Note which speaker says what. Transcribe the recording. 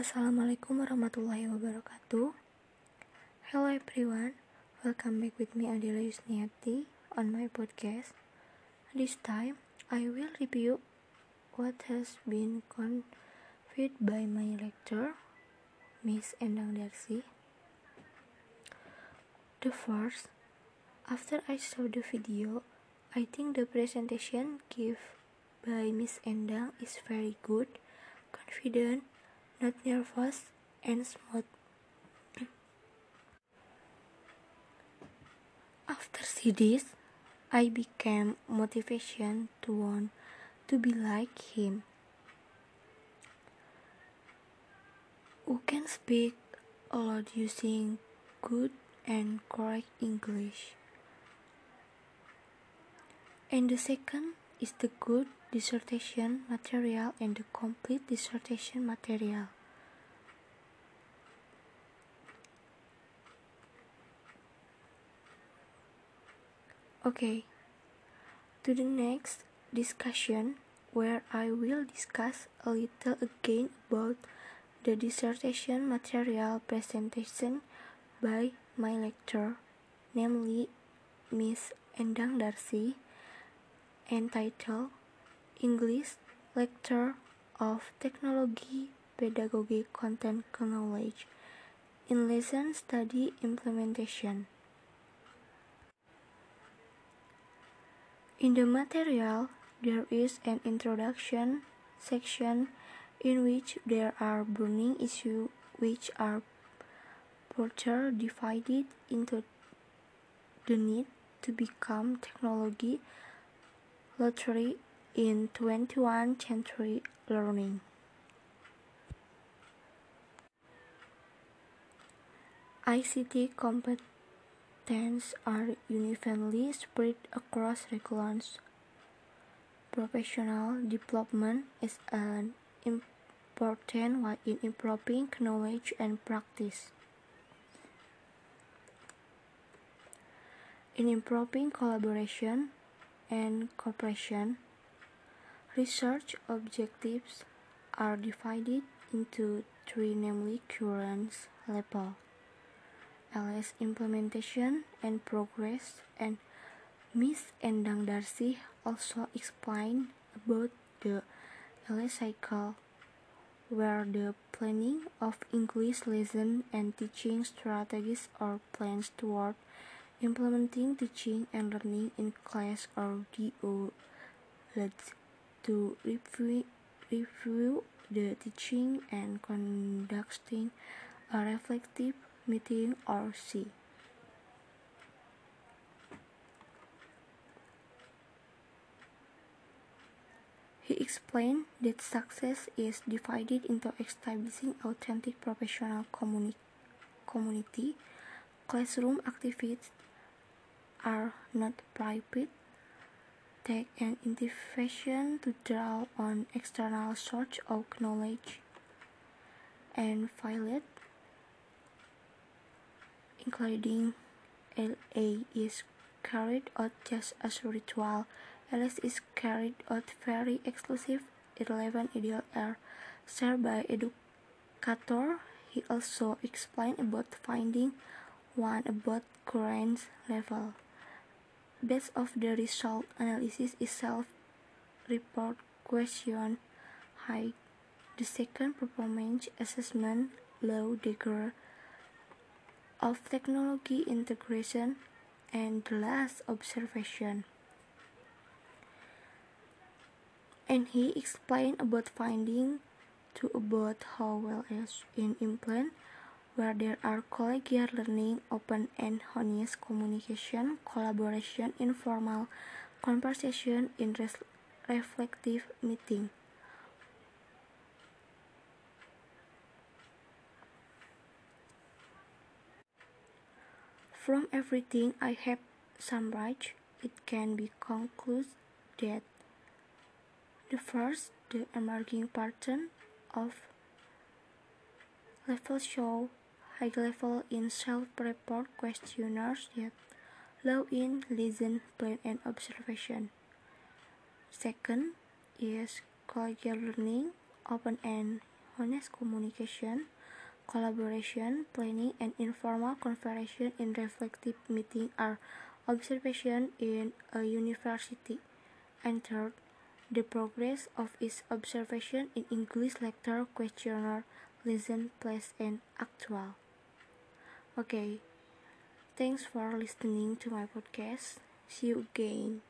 Speaker 1: Assalamualaikum warahmatullahi wabarakatuh. Hello everyone, welcome back with me Adela Yusniati on my podcast. This time, I will review what has been conveyed by my lecturer, Miss Endang Darcy. The first, after I saw the video, I think the presentation given by Miss Endang is very good, confident, not nervous, and smooth. After see this, I became motivation to want to be like him. Who can speak a lot using good and correct English. And the second is the good dissertation material and the complete dissertation material. Okay, to the next discussion where I will discuss a little again about the dissertation material presentation by my lecturer, namely Miss Endang Darcy, entitled English Lecture of Technology Pedagogy Content Knowledge in Lesson Study Implementation. In the material, there is an introduction section in which there are burning issues which are further divided into the need to become technology literate in 21st century learning. ICT competence are uniformly spread across curriculums. Professional development is an important one in improving knowledge and practice. In improving collaboration and cooperation, research objectives are divided into three namely current level, LS implementation and progress and Miss Endang Darcy also explained about the LS cycle where the planning of English lesson and teaching strategies are plans toward implementing teaching and learning in class or DO leads to review, review the teaching and conducting a reflective meeting or see. He explained that success is divided into establishing authentic professional communi community, classroom activities, are not private, take an invitation to draw on external source of knowledge and it, including LA is carried out just as ritual, LS is carried out very exclusive, irrelevant ideal are shared by educator. He also explained about finding one about current level. Base of the result analysis is self-report question height. The second performance assessment low degree of technology integration and the last observation. And he explained about finding to about how well is in implant where there are collegial learning, open and honest communication, collaboration, informal conversation in reflective meeting. From everything I have summarized, it can be concluded that the first, the emerging pattern of level show high level in self-report questionnaires yet low in listen, plan, and observation. Second is collegial learning, open and honest communication, collaboration, planning, and informal conversation in reflective meeting are observation in a university. And third, the progress of its observation in English lecture, questionnaire, lesson, place, and actual. Okay, thanks for listening to my podcast. See you again.